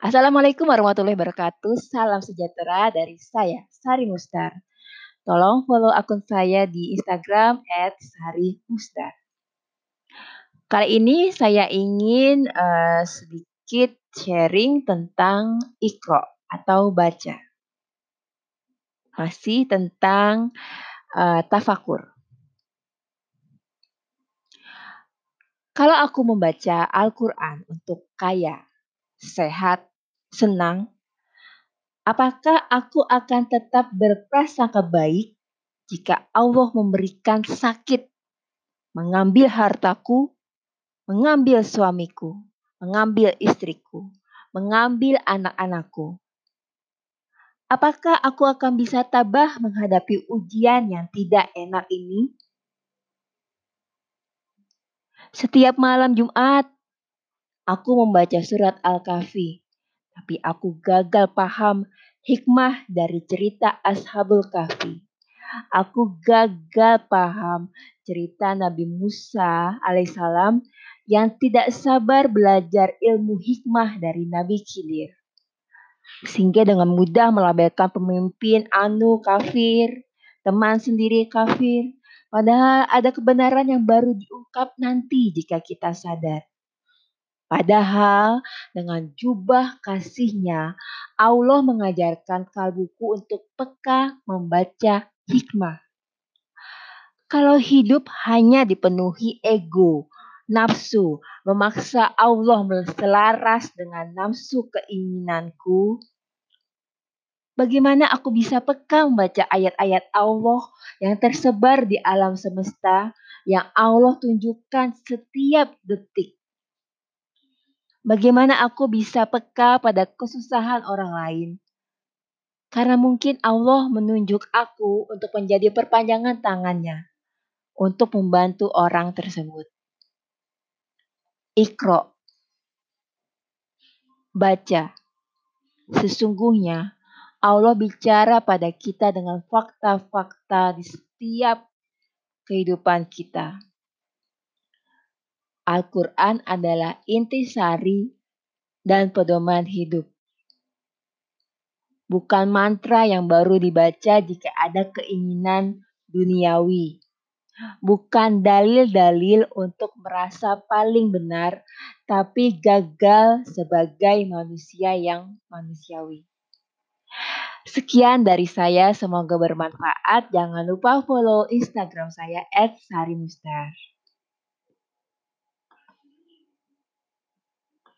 Assalamualaikum warahmatullahi wabarakatuh. Salam sejahtera dari saya, Sari Mustar. Tolong follow akun saya di Instagram @sarimustar. Kali ini saya ingin uh, sedikit sharing tentang ikro atau baca. Masih tentang uh, tafakur. Kalau aku membaca Al-Quran untuk kaya, sehat, senang, apakah aku akan tetap berprasangka baik jika Allah memberikan sakit, mengambil hartaku, mengambil suamiku, mengambil istriku, mengambil anak-anakku? Apakah aku akan bisa tabah menghadapi ujian yang tidak enak ini? Setiap malam Jumat, aku membaca surat Al-Kahfi tapi aku gagal paham hikmah dari cerita Ashabul Kahfi. Aku gagal paham cerita Nabi Musa alaihissalam yang tidak sabar belajar ilmu hikmah dari Nabi Khidir. Sehingga dengan mudah melabelkan pemimpin anu kafir, teman sendiri kafir, padahal ada kebenaran yang baru diungkap nanti jika kita sadar. Padahal dengan jubah kasihnya, Allah mengajarkan kalbuku untuk peka membaca hikmah. Kalau hidup hanya dipenuhi ego, nafsu, memaksa Allah selaras dengan nafsu keinginanku, bagaimana aku bisa peka membaca ayat-ayat Allah yang tersebar di alam semesta yang Allah tunjukkan setiap detik Bagaimana aku bisa peka pada kesusahan orang lain? Karena mungkin Allah menunjuk aku untuk menjadi perpanjangan tangannya untuk membantu orang tersebut. Ikro. Baca. Sesungguhnya Allah bicara pada kita dengan fakta-fakta di setiap kehidupan kita. Al-Quran adalah intisari dan pedoman hidup. Bukan mantra yang baru dibaca jika ada keinginan duniawi. Bukan dalil-dalil untuk merasa paling benar, tapi gagal sebagai manusia yang manusiawi. Sekian dari saya, semoga bermanfaat. Jangan lupa follow Instagram saya @sarimustar.